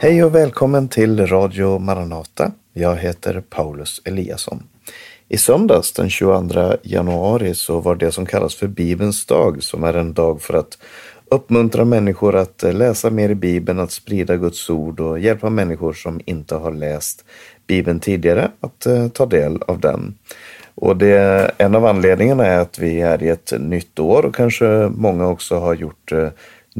Hej och välkommen till Radio Maranata. Jag heter Paulus Eliasson. I söndags den 22 januari så var det som kallas för Bibelns dag som är en dag för att uppmuntra människor att läsa mer i Bibeln, att sprida Guds ord och hjälpa människor som inte har läst Bibeln tidigare att eh, ta del av den. Och det, en av anledningarna är att vi är i ett nytt år och kanske många också har gjort eh,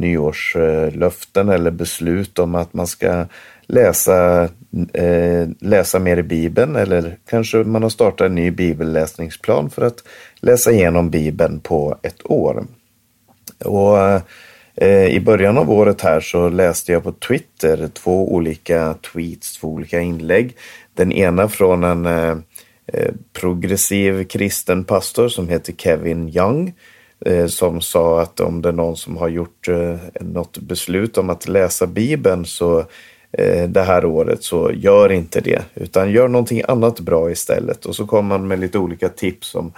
nyårslöften eller beslut om att man ska läsa, eh, läsa mer i Bibeln eller kanske man har startat en ny bibelläsningsplan för att läsa igenom Bibeln på ett år. Och eh, i början av året här så läste jag på Twitter två olika tweets, två olika inlägg. Den ena från en eh, eh progressiv kristen pastor som heter Kevin Young Eh, Eh, som sa att om det är någon som har gjort eh, något beslut om att läsa Bibeln så eh, det här året så gör inte det utan gör någonting annat bra istället. Och så kom man med lite olika tips om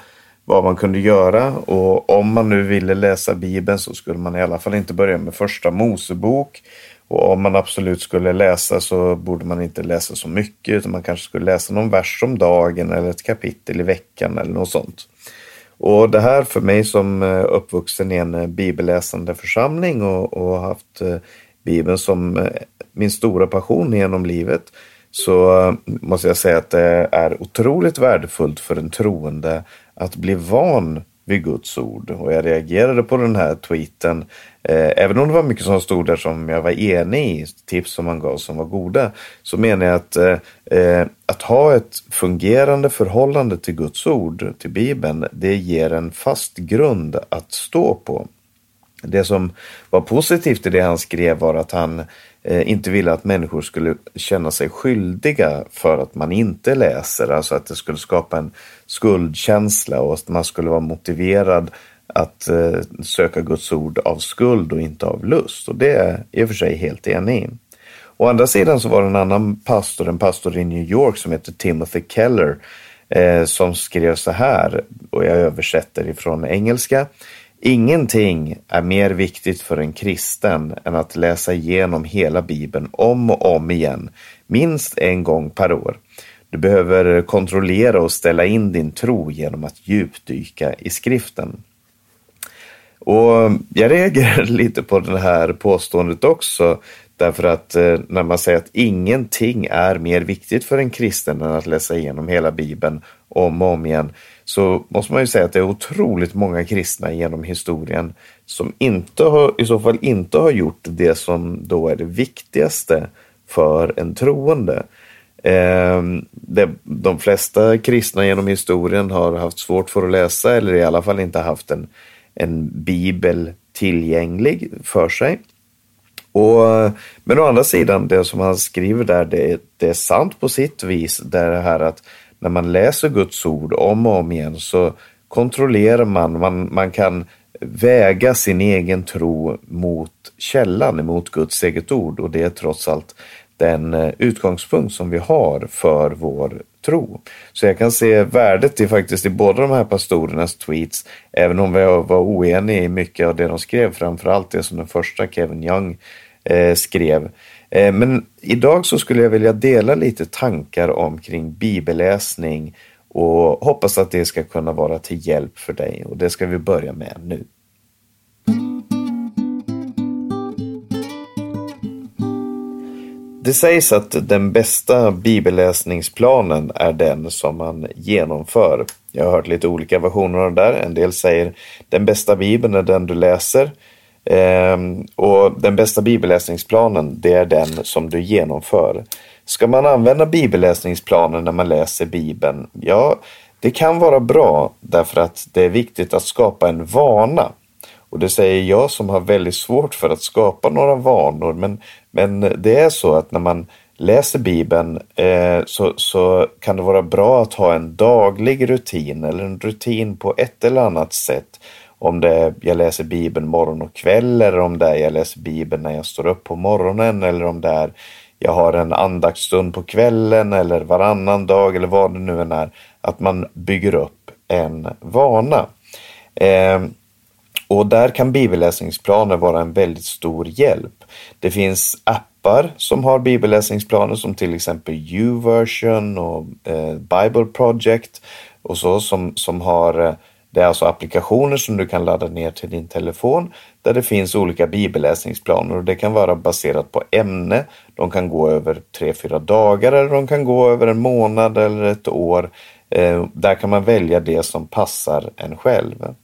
vad man kunde göra och om man nu ville läsa Bibeln så skulle man i alla fall inte börja med första Mosebok. Och om man absolut skulle läsa så borde man inte läsa så mycket utan man kanske skulle läsa någon vers om dagen eller ett kapitel i veckan eller något sånt. Och det här för mig som eh, uppvuxen i en eh, bibelläsande församling och, och haft eh, Bibeln som min stora passion genom livet så måste jag säga att det är otroligt värdefullt för en troende att bli van vid Guds ord. Och jag reagerade på den här tweeten. Eh, även om det var mycket som stod där som jag var enig i, tips som han gav som var goda, så menar jag att eh, eh, att ha ett fungerande förhållande till Guds ord, till Bibeln, det ger en fast grund att stå på. Det som var positivt i det han skrev var att han eh, Eh, inte ville att människor skulle känna sig skyldiga för att man inte läser. Alltså att det skulle skapa en skuldkänsla och att man skulle vara motiverad att eh, söka Guds ord av skuld och inte av lust. Och det är jag i och för sig helt enig Å andra sidan så var det en annan pastor, en pastor i New York som heter Timothy Keller, eh, som skrev så här, och jag översätter ifrån engelska. Ingenting är mer viktigt för en kristen än att läsa igenom hela Bibeln om och om igen, minst en gång per år. Du behöver kontrollera och ställa in din tro genom att djupdyka i skriften. Och Jag reagerar lite på det här påståendet också. Därför att eh, när man säger att ingenting är mer viktigt för en kristen än att läsa igenom hela Bibeln om och om igen så måste man ju säga att det är otroligt många kristna genom historien som inte har, i så fall inte har gjort det som då är det viktigaste för en troende. Eh, det, de flesta kristna genom historien har haft svårt för att läsa eller i alla fall inte haft en, en bibel tillgänglig för sig. Och, men å andra sidan, det som han skriver där, det, det är sant på sitt vis. Det här att när man läser Guds ord om och om igen så kontrollerar man, man, man kan väga sin egen tro mot källan, mot Guds eget ord och det är trots allt den eh, utgångspunkt som vi har för vår tro. Så jag kan se värdet i faktiskt i båda de här pastorernas tweets, även om vi var oeniga i mycket av det de skrev, framförallt det som den första Kevin Young eh, skrev. Eh, men idag så skulle jag vilja dela lite tankar omkring bibelläsning och hoppas att det ska kunna vara till hjälp för dig och det ska vi börja med nu. Det sägs att den bästa bibelläsningsplanen är den som man genomför. Jag har hört lite olika versioner av det där. En del säger den bästa bibeln är den du läser. Ehm, och den bästa bibelläsningsplanen, det är den som du genomför. Ska man använda bibelläsningsplanen när man läser Bibeln? Ja, det kan vara bra därför att det är viktigt att skapa en vana. Och det säger jag som har väldigt svårt för att skapa några vanor. Men, men det är så att när man läser Bibeln eh, så, så kan det vara bra att ha en daglig rutin eller en rutin på ett eller annat sätt om det är jag läser Bibeln morgon och kväll eller om det är jag läser Bibeln när jag står upp på morgonen eller om det är jag har en andaktsstund på kvällen eller varannan dag eller vad det nu än är. Att man bygger upp en vana. Eh, Och där kan bibelläsningsplaner vara en väldigt stor hjälp. Det finns appar som har bibelläsningsplaner som till exempel YouVersion och eh, Bible Project och så som, som har eh, det är alltså applikationer som du kan ladda ner till din telefon där det finns olika bibelläsningsplaner och det kan vara baserat på ämne. De kan gå över tre, fyra dagar eller de kan gå över en månad eller ett år. Eh, där kan man välja det som passar en själv.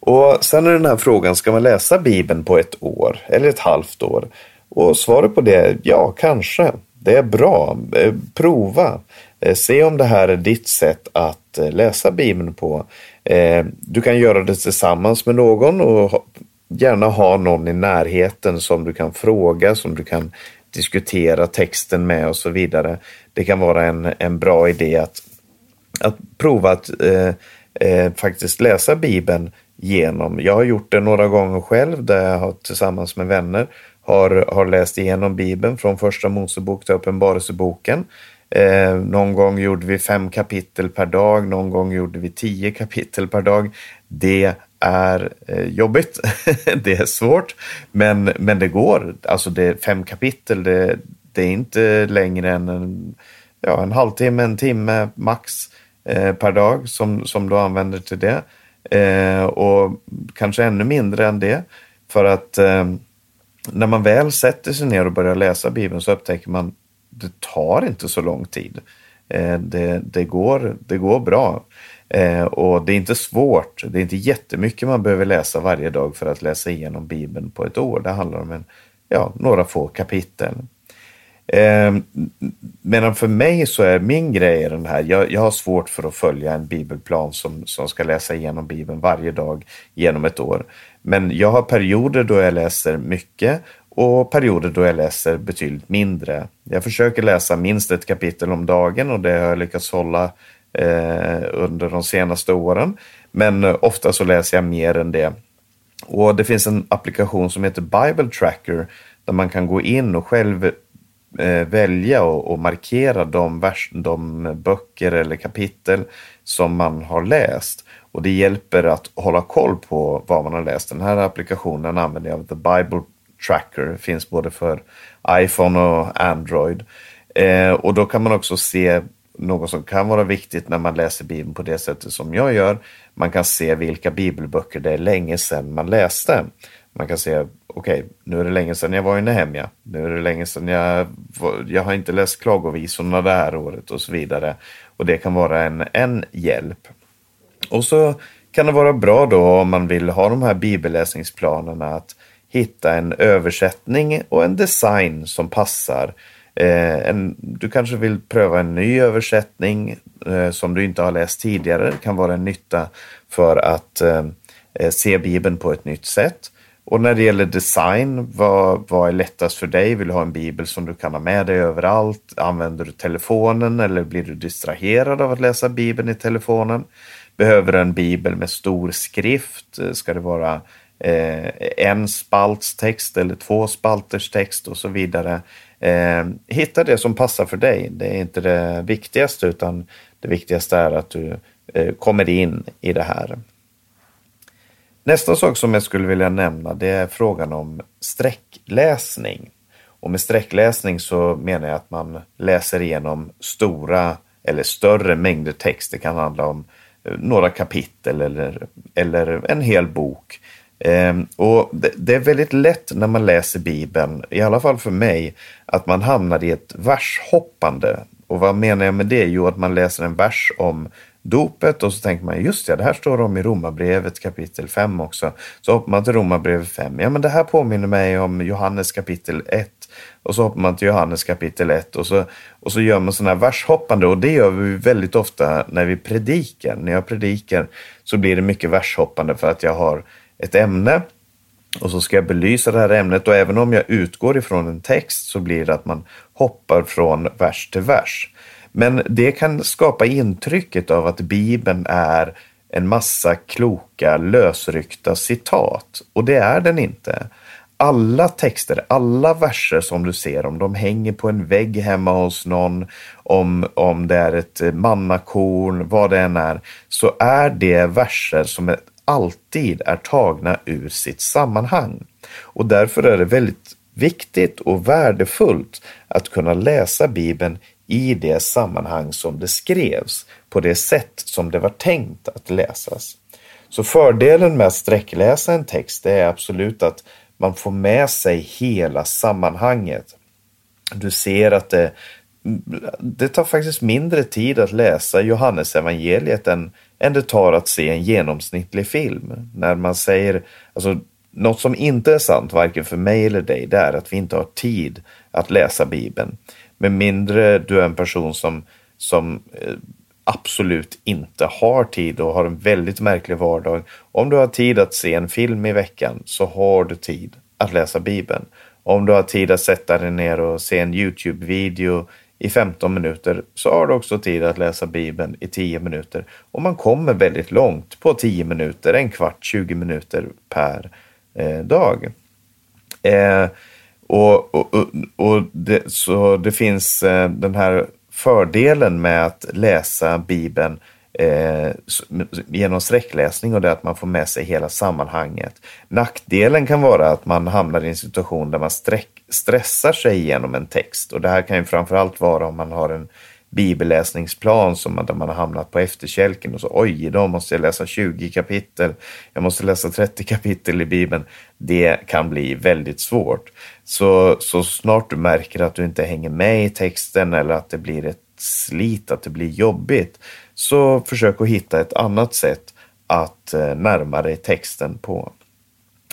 Och sen är den här frågan, ska man läsa Bibeln på ett år eller ett halvt år? Och svaret på det, är ja, kanske. Det är bra. Eh, prova. Eh, se om det här är ditt sätt att läsa Bibeln på. Eh, du kan göra det tillsammans med någon och gärna ha någon i närheten som du kan fråga, som du kan diskutera texten med och så vidare. Det kan vara en, en bra idé att, att prova att eh, eh, faktiskt läsa Bibeln genom. Jag har gjort det några gånger själv där jag har tillsammans med vänner har, har läst igenom Bibeln från första Mosebok till Uppenbarelseboken. Eh, någon gång gjorde vi fem kapitel per dag, någon gång gjorde vi tio kapitel per dag. Det är eh, jobbigt, det är svårt, men, men det går. Alltså det, fem kapitel, det, det är inte längre än en, ja, en halvtimme, en timme max eh, per dag som, som du använder till det. Eh, och kanske ännu mindre än det. För att eh, när man väl sätter sig ner och börjar läsa Bibeln så upptäcker man det tar inte så lång tid. Eh, det, det, går, det går bra. Eh, och det är inte svårt. Det är inte jättemycket man behöver läsa varje dag för att läsa igenom Bibeln på ett år. Det handlar om en, ja, några få kapitel. Eh, medan för mig så är min grej den här, jag, jag har svårt för att följa en bibelplan som, som ska läsa igenom Bibeln varje dag genom ett år. Men jag har perioder då jag läser mycket och perioder då jag läser betydligt mindre. Jag försöker läsa minst ett kapitel om dagen och det har jag lyckats hålla eh, under de senaste åren. Men eh, ofta så läser jag mer än det. Och det finns en applikation som heter Bible Tracker där man kan gå in och själv eh, välja och, och, markera de, vers, de böcker eller kapitel som man har läst. Och det hjälper att hålla koll på vad man har läst. Den här applikationen använder jag, The Bible Tracker, finns både för iPhone och Android. Eh, och då kan man också se något som kan vara viktigt när man läser Bibeln på det sättet som jag gör. Man kan se vilka bibelböcker det är länge sedan man läste. Man kan se, okej, okay, nu är det länge sedan jag var i Nehemja. Nu är det länge sedan jag, jag har inte läst klagovisorna det här året och så vidare. Och det kan vara en, en hjälp. Och så kan det vara bra då om man vill ha de här bibelläsningsplanerna att hitta en översättning och en design som passar. Eh, en, du kanske vill pröva en ny översättning eh, som du inte har läst tidigare. Det kan vara en nytta för att eh, eh, se Bibeln på ett nytt sätt. Och när det gäller design, vad, vad är lättast för dig? Vill du ha en bibel som du kan ha med dig överallt? Använder du telefonen eller blir du distraherad av att läsa bibeln i telefonen? Behöver du en bibel med stor skrift? Eh, ska det vara eh, Eh, en spalts text eller två spalters text och så vidare? Eh, hitta det som passar för dig. Det är inte det viktigaste utan det viktigaste är att du eh, kommer in i det här. Nästa sak som jag skulle vilja nämna det är frågan om sträckläsning. Och med sträckläsning så menar jag att man läser igenom stora eller större mängder text. Det kan handla om eh, några kapitel eller, eller en hel bok. Ehm, och det, det, är väldigt lätt när man läser Bibeln, i alla fall för mig, att man hamnar i ett vershoppande. Och vad menar jag med det? Jo, att man läser en vers om dopet och så tänker man just ja, det här står om i Romarbrevet kapitel 5 också. Så hoppar man till Romarbrevet 5. Ja, men det här påminner mig om Johannes kapitel 1. Och så hoppar man till Johannes kapitel 1 och så, och så gör man sådana här vershoppande och det gör vi väldigt ofta när vi predikar. När jag predikar så blir det mycket vershoppande för att jag har ett ämne och så ska jag belysa det här ämnet och även om jag utgår ifrån en text så blir det att man hoppar från vers till vers. Men det kan skapa intrycket av att Bibeln är en massa kloka lösryckta citat och det är den inte. Alla texter, alla verser som du ser, om de hänger på en vägg hemma hos någon, om, om det är ett mannakorn, vad det än är, så är det verser som är alltid är tagna ur sitt sammanhang. Och därför är det väldigt viktigt och värdefullt att kunna läsa Bibeln i det sammanhang som det skrevs, på det sätt som det var tänkt att läsas. Så fördelen med att sträckläsa en text är absolut att man får med sig hela sammanhanget. Du ser att det, det tar faktiskt mindre tid att läsa Johannesevangeliet än, än det tar att se en genomsnittlig film. När man säger, alltså något som inte är sant, varken för mig eller dig, det är att vi inte har tid att läsa Bibeln. Med mindre du är en person som, som eh, absolut inte har tid och har en väldigt märklig vardag. Om du har tid att se en film i veckan så har du tid att läsa Bibeln. Om du har tid att sätta dig ner och se en Youtube-video i 15 minuter så har du också tid att läsa Bibeln i 10 minuter. Och man kommer väldigt långt på 10 minuter, en kvart, 20 minuter per eh, dag. Eh, och, och, och, och det, så det finns eh, den här fördelen med att läsa Bibeln eh, genom sträckläsning och det är att man får med sig hela sammanhanget. Nackdelen kan vara att man hamnar i en situation där man sträck, stressar sig igenom en text och det här kan ju framförallt vara om man har en bibelläsningsplan som man, där man har hamnat på efterkälken och så oj, idag måste jag läsa 20 kapitel, jag måste läsa 30 kapitel i Bibeln. Det kan bli väldigt svårt. Så, så snart du märker att du inte hänger med i texten eller att det blir ett slit, att det blir jobbigt, så försök att hitta ett annat sätt att eh, närma dig texten på.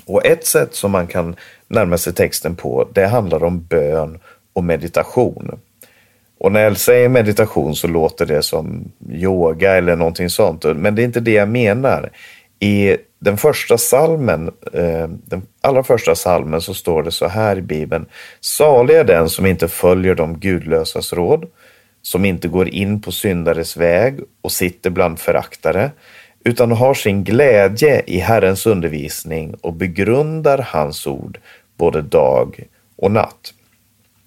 Och ett sätt som man kan närmar sig texten på, det handlar om bön och meditation. Och när jag säger meditation så låter det som yoga eller någonting sånt, men det är inte det jag menar. I den första salmen, eh, den allra första salmen så står det så här i Bibeln. Salig är den som inte följer de gudlösas råd, som inte går in på syndares väg och sitter bland föraktare, utan har sin glädje i Herrens undervisning och begrundar hans ord både dag och natt.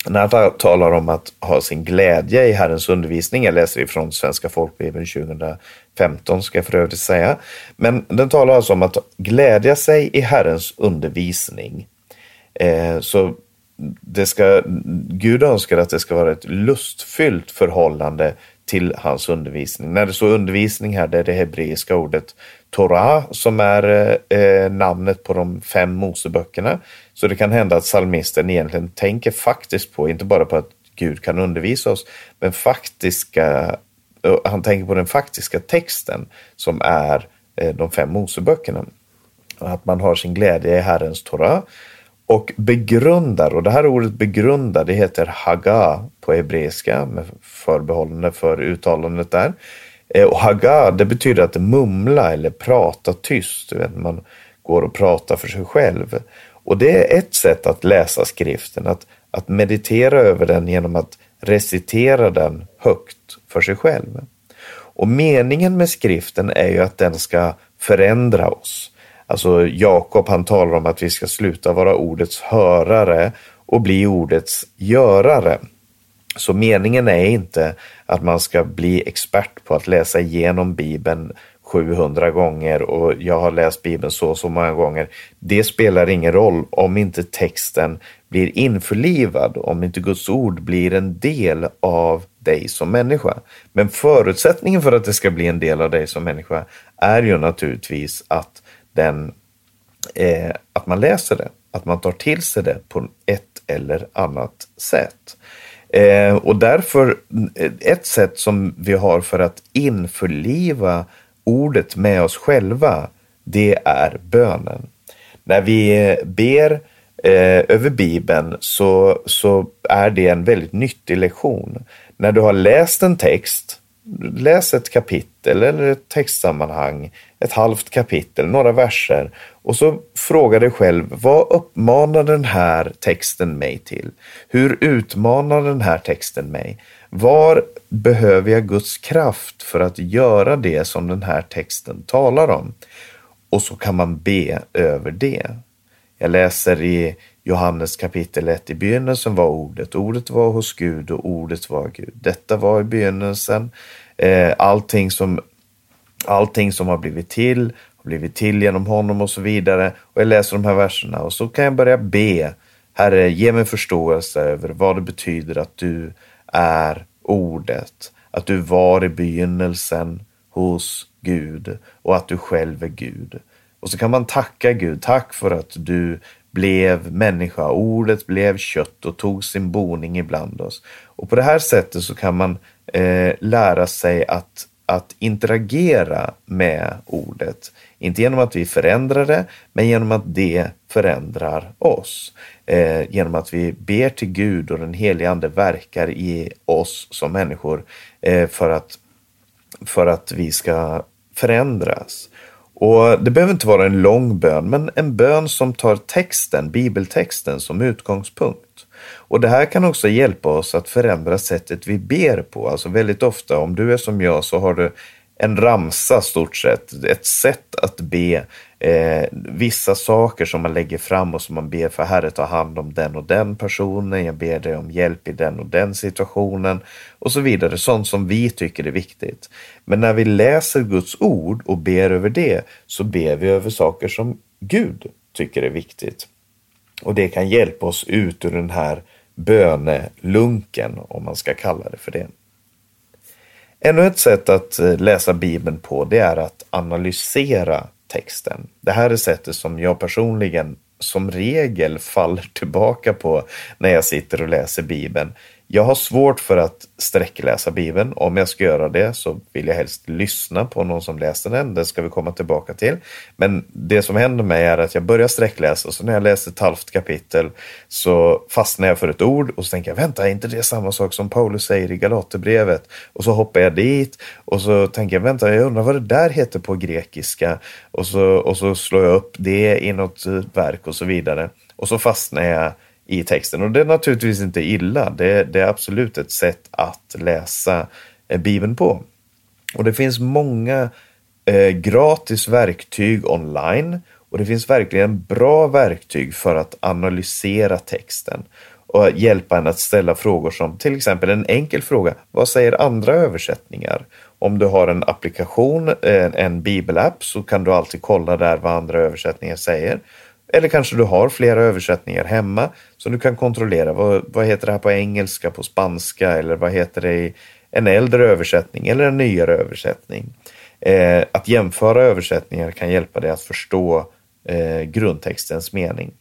När han talar om att ha sin glädje i Herrens undervisning, jag läser ifrån Svenska folkbibeln 2015 ska jag för övrigt säga, men den talar alltså om att glädja sig i Herrens undervisning. Eh, så det ska, Gud önskar att det ska vara ett lustfyllt förhållande till hans undervisning. När det står undervisning här, det är det hebreiska ordet Torah som är eh, namnet på de fem Moseböckerna. Så det kan hända att psalmisten egentligen tänker faktiskt på, inte bara på att Gud kan undervisa oss, men faktiska, eh, han tänker på den faktiska texten som är eh, de fem Moseböckerna. Att man har sin glädje i Herrens Torah och begrundar, och det här ordet begrundar, det heter haga på hebreiska med förbehållande för uttalandet där. Eh, och haga, det betyder att mumla eller prata tyst. Du vet, man går och pratar för sig själv. Och det är ett sätt att läsa skriften, att, att meditera över den genom att recitera den högt för sig själv. Och meningen med skriften är ju att den ska förändra oss. Alltså Jakob han talar om att vi ska sluta vara ordets hörare och bli ordets görare. Så meningen är inte att man ska bli expert på att läsa igenom Bibeln 700 gånger och jag har läst Bibeln så och så många gånger. Det spelar ingen roll om inte texten blir införlivad, om inte Guds ord blir en del av dig som människa. Men förutsättningen för att det ska bli en del av dig som människa är ju naturligtvis att, den, eh, att man läser det, att man tar till sig det på ett eller annat sätt. Eh, och därför, eh, ett sätt som vi har för att införliva ordet med oss själva, det är bönen. När vi ber eh, över Bibeln så, så är det en väldigt nyttig lektion. När du har läst en text, läs ett kapitel eller ett textsammanhang, ett halvt kapitel, några verser och så fråga dig själv, vad uppmanar den här texten mig till? Hur utmanar den här texten mig? Var behöver jag Guds kraft för att göra det som den här texten talar om? Och så kan man be över det. Jag läser i Johannes kapitel 1. I begynnelsen var ordet, ordet var hos Gud och ordet var Gud. Detta var i begynnelsen. Eh, allting som, allting som har blivit till har blivit till genom honom och så vidare. Och jag läser de här verserna och så kan jag börja be. Herre, ge mig förståelse över vad det betyder att du är ordet. Att du var i begynnelsen hos Gud och att du själv är Gud. Och så kan man tacka Gud. Tack för att du blev människa. Ordet blev kött och tog sin boning ibland oss. Och på det här sättet så kan man eh, lära sig att, att interagera med ordet. Inte genom att vi förändrar det, men genom att det förändrar oss. Eh, genom att vi ber till Gud och den helige Ande verkar i oss som människor eh, för, att, för att vi ska förändras. Och Det behöver inte vara en lång bön, men en bön som tar texten, bibeltexten som utgångspunkt. Och Det här kan också hjälpa oss att förändra sättet vi ber på. Alltså väldigt ofta, om du är som jag, så har du en ramsa stort sett, ett sätt att be eh, vissa saker som man lägger fram och som man ber för Herre ta hand om den och den personen, jag ber dig om hjälp i den och den situationen och så vidare, sånt som vi tycker är viktigt. Men när vi läser Guds ord och ber över det så ber vi över saker som Gud tycker är viktigt. Och det kan hjälpa oss ut ur den här bönelunken, om man ska kalla det för det. Ännu ett sätt att eh, läsa Bibeln på det är att analysera texten. Det här är sättet som jag personligen som regel faller tillbaka på när jag sitter och läser Bibeln. Jag har svårt för att sträckläsa Bibeln. Om jag ska göra det så vill jag helst lyssna på någon som läser den. Det ska vi komma tillbaka till. Men det som händer mig är att jag börjar sträckläsa och så när jag läser ett halvt kapitel så fastnar jag för ett ord och så tänker jag vänta, är inte det samma sak som Paulus säger i Galaterbrevet? Och så hoppar jag dit och så tänker jag vänta, jag undrar vad det där heter på grekiska och så, och så slår jag upp det i något verk och så vidare. Och så fastnar jag i texten. Och det är naturligtvis inte illa. Det, det är absolut ett sätt att läsa eh, Bibeln på. Och det finns många eh, gratis verktyg online och det finns verkligen bra verktyg för att analysera texten och hjälpa en att ställa frågor som till exempel en enkel fråga. Vad säger andra översättningar? Om du har en applikation, en, en bibelapp, så kan du alltid kolla där vad andra översättningar säger. Eller kanske du har flera översättningar hemma som du kan kontrollera. Vad, vad heter det här på engelska, på spanska eller vad heter det i en äldre översättning eller en nyare översättning? Eh, att jämföra översättningar kan hjälpa dig att förstå eh, grundtextens mening.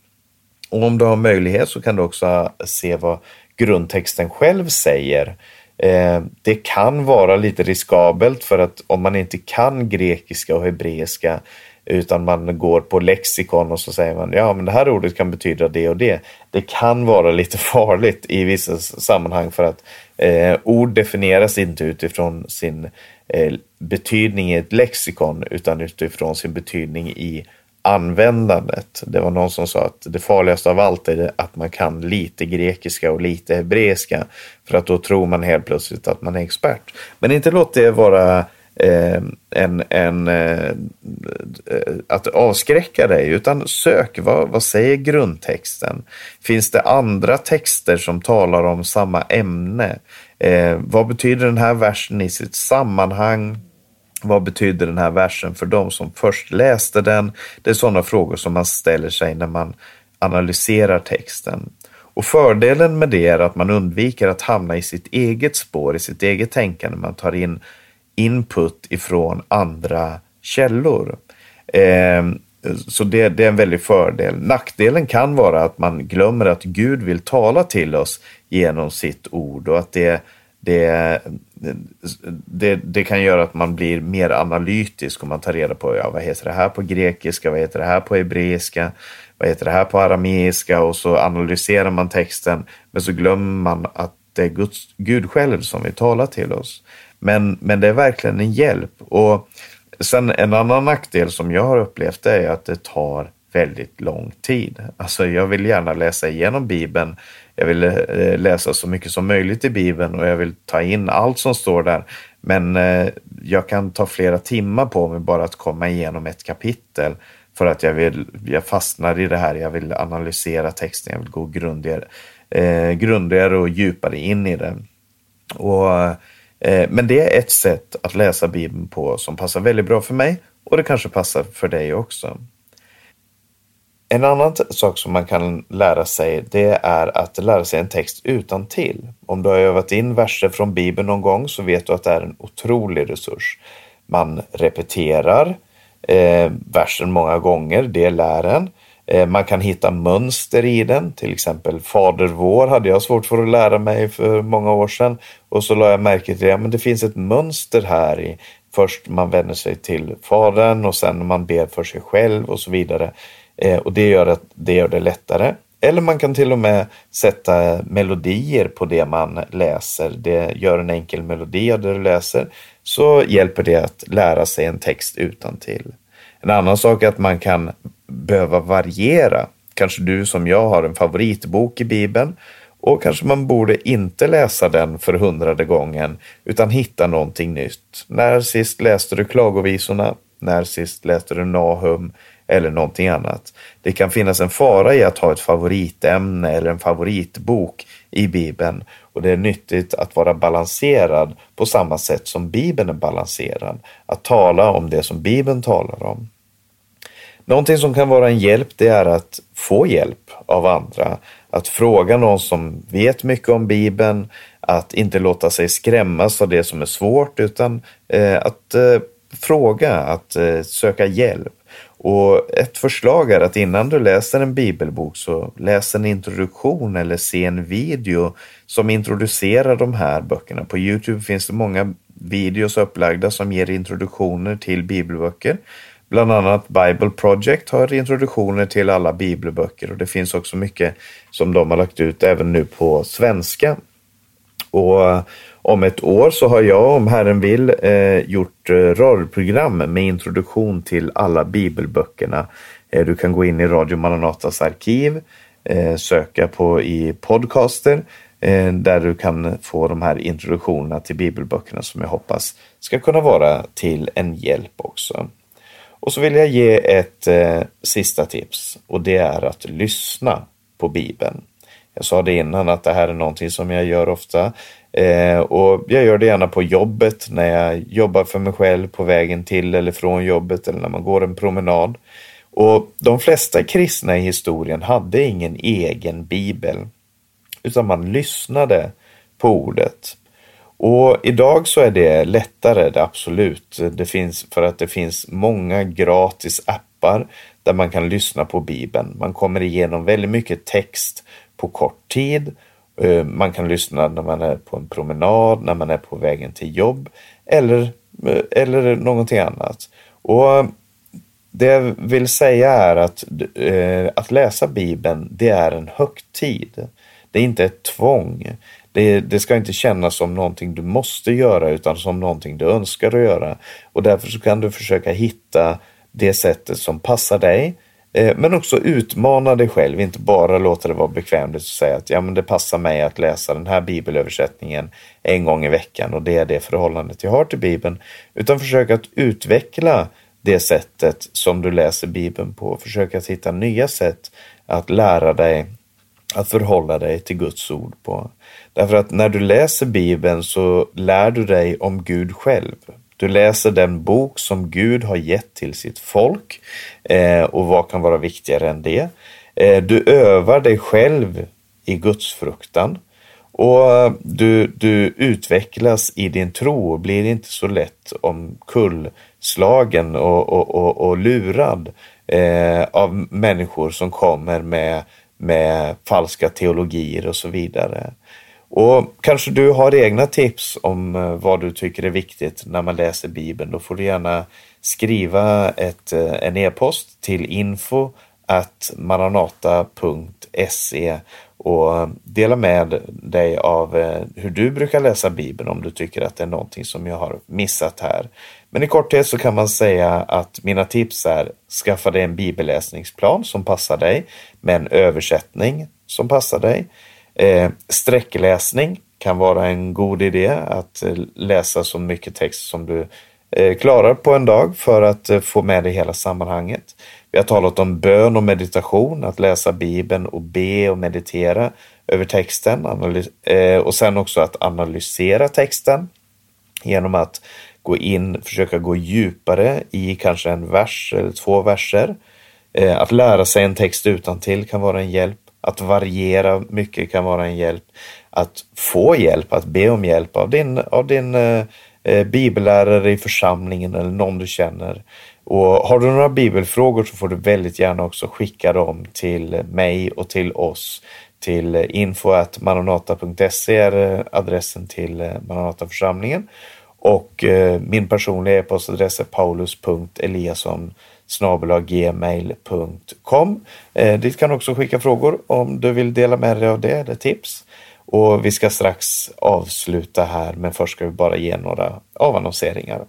Och om du har möjlighet så kan du också se vad grundtexten själv säger. Eh, det kan vara lite riskabelt för att om man inte kan grekiska och hebreiska utan man går på lexikon och så säger man ja men det här ordet kan betyda det och det. Det kan vara lite farligt i vissa sammanhang för att eh, ord definieras inte utifrån sin eh, betydning i ett lexikon utan utifrån sin betydning i användandet. Det var någon som sa att det farligaste av allt är att man kan lite grekiska och lite hebreiska för att då tror man helt plötsligt att man är expert. Men inte låt det vara eh, Eh, en, en, eh, att avskräcka dig, utan sök vad, vad säger grundtexten? Finns det andra texter som talar om samma ämne? Eh, vad betyder den här versen i sitt sammanhang? Vad betyder den här versen för de som först läste den? Det är sådana frågor som man ställer sig när man analyserar texten. Och fördelen med det är att man undviker att hamna i sitt eget spår, i sitt eget tänkande. Man tar in input ifrån andra källor. Eh, så det, det, är en väldig fördel. Nackdelen kan vara att man glömmer att Gud vill tala till oss genom sitt ord och att det, det, det, det kan göra att man blir mer analytisk och man tar reda på ja, vad heter det här på grekiska, vad heter det här på hebreiska, vad heter det här på arameiska och så analyserar man texten men så glömmer man att det är Guds, Gud själv som vill tala till oss. Men, men det är verkligen en hjälp. Och sen en annan nackdel som jag har upplevt är att det tar väldigt lång tid. Alltså jag vill gärna läsa igenom Bibeln. Jag vill eh, läsa så mycket som möjligt i Bibeln och jag vill ta in allt som står där. Men eh, jag kan ta flera timmar på mig bara att komma igenom ett kapitel för att jag, vill, jag fastnar i det här. Jag vill analysera texten, jag vill gå grundligare, eh, grundigare och djupare in i den. Och Eh, men det är ett sätt att läsa Bibeln på som passar väldigt bra för mig och det kanske passar för dig också. En annan sak som man kan lära sig, det är att lära sig en text utan till. Om du har övat in verser från Bibeln någon gång så vet du att det är en otrolig resurs. Man repeterar eh, versen många gånger, det lär en. Eh, man kan hitta mönster i den, till exempel Fader vår hade jag svårt för att lära mig för många år sedan och så la jag märke till det, men det finns ett mönster här i först man vänder sig till Fadern och sen man ber för sig själv och så vidare. Eh, och det gör, att, det gör det lättare. Eller man kan till och med sätta melodier på det man läser. Det gör en enkel melodi av det du läser. Så hjälper det att lära sig en text utan till. En annan sak är att man kan behöva variera. Kanske du som jag har en favoritbok i Bibeln och kanske man borde inte läsa den för hundrade gången utan hitta någonting nytt. När sist läste du Klagovisorna? När sist läste du Nahum? eller någonting annat. Det kan finnas en fara i att ha ett favoritämne eller en favoritbok i Bibeln och det är nyttigt att vara balanserad på samma sätt som Bibeln är balanserad. Att tala om det som Bibeln talar om. Någonting som kan vara en hjälp det är att få hjälp av andra. Att fråga någon som vet mycket om Bibeln, att inte låta sig skrämmas av det som är svårt utan eh, att eh, fråga, att eh, söka hjälp. Och ett förslag är att innan du läser en bibelbok så läs en introduktion eller se en video som introducerar de här böckerna. På Youtube finns det många videos upplagda som ger introduktioner till bibelböcker. Bland annat Bible Project har introduktioner till alla bibelböcker och det finns också mycket som de har lagt ut även nu på svenska. Och eh, om ett år så har jag, om Herren vill, eh, gjort eh, radioprogram med introduktion till alla bibelböckerna. Eh, du kan gå in i Radio Maranatas arkiv, eh, söka på i podcaster eh, där du kan få de här introduktionerna till bibelböckerna som jag hoppas ska kunna vara till en hjälp också. Och så vill jag ge ett eh, sista tips och det är att lyssna på Bibeln. Jag sa det innan att det här är någonting som jag gör ofta. Eh, och jag gör det gärna på jobbet när jag jobbar för mig själv på vägen till eller från jobbet eller när man går en promenad. Och de flesta kristna i historien hade ingen egen bibel, utan man lyssnade på ordet. Och idag så är det lättare, det absolut. Det finns för att det finns många gratis appar där man kan lyssna på Bibeln. Man kommer igenom väldigt mycket text på kort tid eh, man kan lyssna när man är på en promenad, när man är på vägen till jobb eller, eh, eller någonting annat. Och det jag vill säga är att, eh, att läsa Bibeln, det är en högtid. Det är inte ett tvång. Det, det, ska inte kännas som någonting du måste göra utan som någonting du önskar att göra. Och därför så kan du försöka hitta det sättet som passar dig eh, men också utmana dig själv, inte bara låta det vara bekvämt och säga att ja, men det passar mig att läsa den här bibelöversättningen en gång i veckan och det är det förhållandet jag har till Bibeln. Utan försök att utveckla det sättet som du läser Bibeln på. Försök att hitta nya sätt att lära dig att förhålla dig till Guds ord på. Därför att när du läser Bibeln så lär du dig om Gud själv. Du läser den bok som Gud har gett till sitt folk eh, och vad kan vara viktigare än det? Eh, du övar dig själv i Gudsfruktan och du, du utvecklas i din tro och blir inte så lätt omkullslagen och, och, och, och lurad eh, av människor som kommer med, med falska teologier och så vidare. Och kanske du har egna tips om eh, vad du tycker är viktigt när man läser Bibeln. Då får du gärna skriva ett, eh, en e-post till info at maranata.se och dela med dig av eh, hur du brukar läsa Bibeln om du tycker att det är någonting som jag har missat här. Men i korthet så kan man säga att mina tips är skaffa dig en bibelläsningsplan som passar dig med en översättning som passar dig. Eh, sträckläsning kan vara en god idé att eh, läsa så mycket text som du eh, klarar på en dag för att eh, få med dig hela sammanhanget. Vi har talat om bön och meditation, att läsa Bibeln och be och meditera över texten och sen också att analysera texten genom att gå in, försöka gå djupare i kanske en vers eller två verser. Att lära sig en text utan till kan vara en hjälp. Att variera mycket kan vara en hjälp. Att få hjälp, att be om hjälp av din, av din eh, eh, bibellärare i församlingen eller någon du känner. Och har du några bibelfrågor så får du väldigt gärna också skicka dem till mig och till oss. Till info.maranata.se är eh, adressen till eh, Maranataförsamlingen. Och eh, min personliga e-postadress är paulus.eliasson gmail.com. Eh, dit kan du också skicka frågor om du vill dela med dig av det eller tips. Och vi ska strax avsluta här, men först ska vi bara ge några avannonseringar.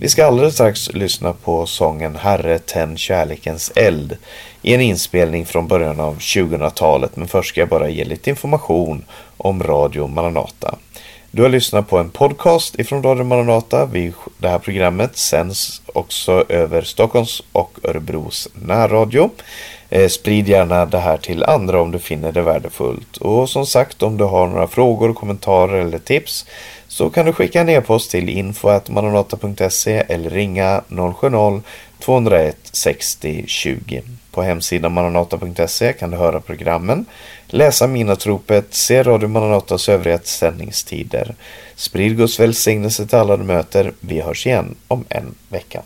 Vi ska alldeles strax lyssna på sången Herre tänd kärlekens eld i en inspelning från början av 2000-talet men först ska jag bara ge lite information om Radio Maranata. Du har lyssnat på en podcast ifrån Radio Maranata. Det här programmet sänds också över Stockholms och Örebros närradio. Eh, sprid gärna det här till andra om du finner det värdefullt. Och som sagt, om du har några frågor, kommentarer eller tips så kan du skicka en e-post till info.maranata.se eller ringa 070-201 60 20. På hemsidan maranata.se kan du höra programmen, läsa Minatropet, se Radio Maranatas övriga sändningstider. Sprid Guds välsignelse till alla du möter. Vi hörs igen om en vecka.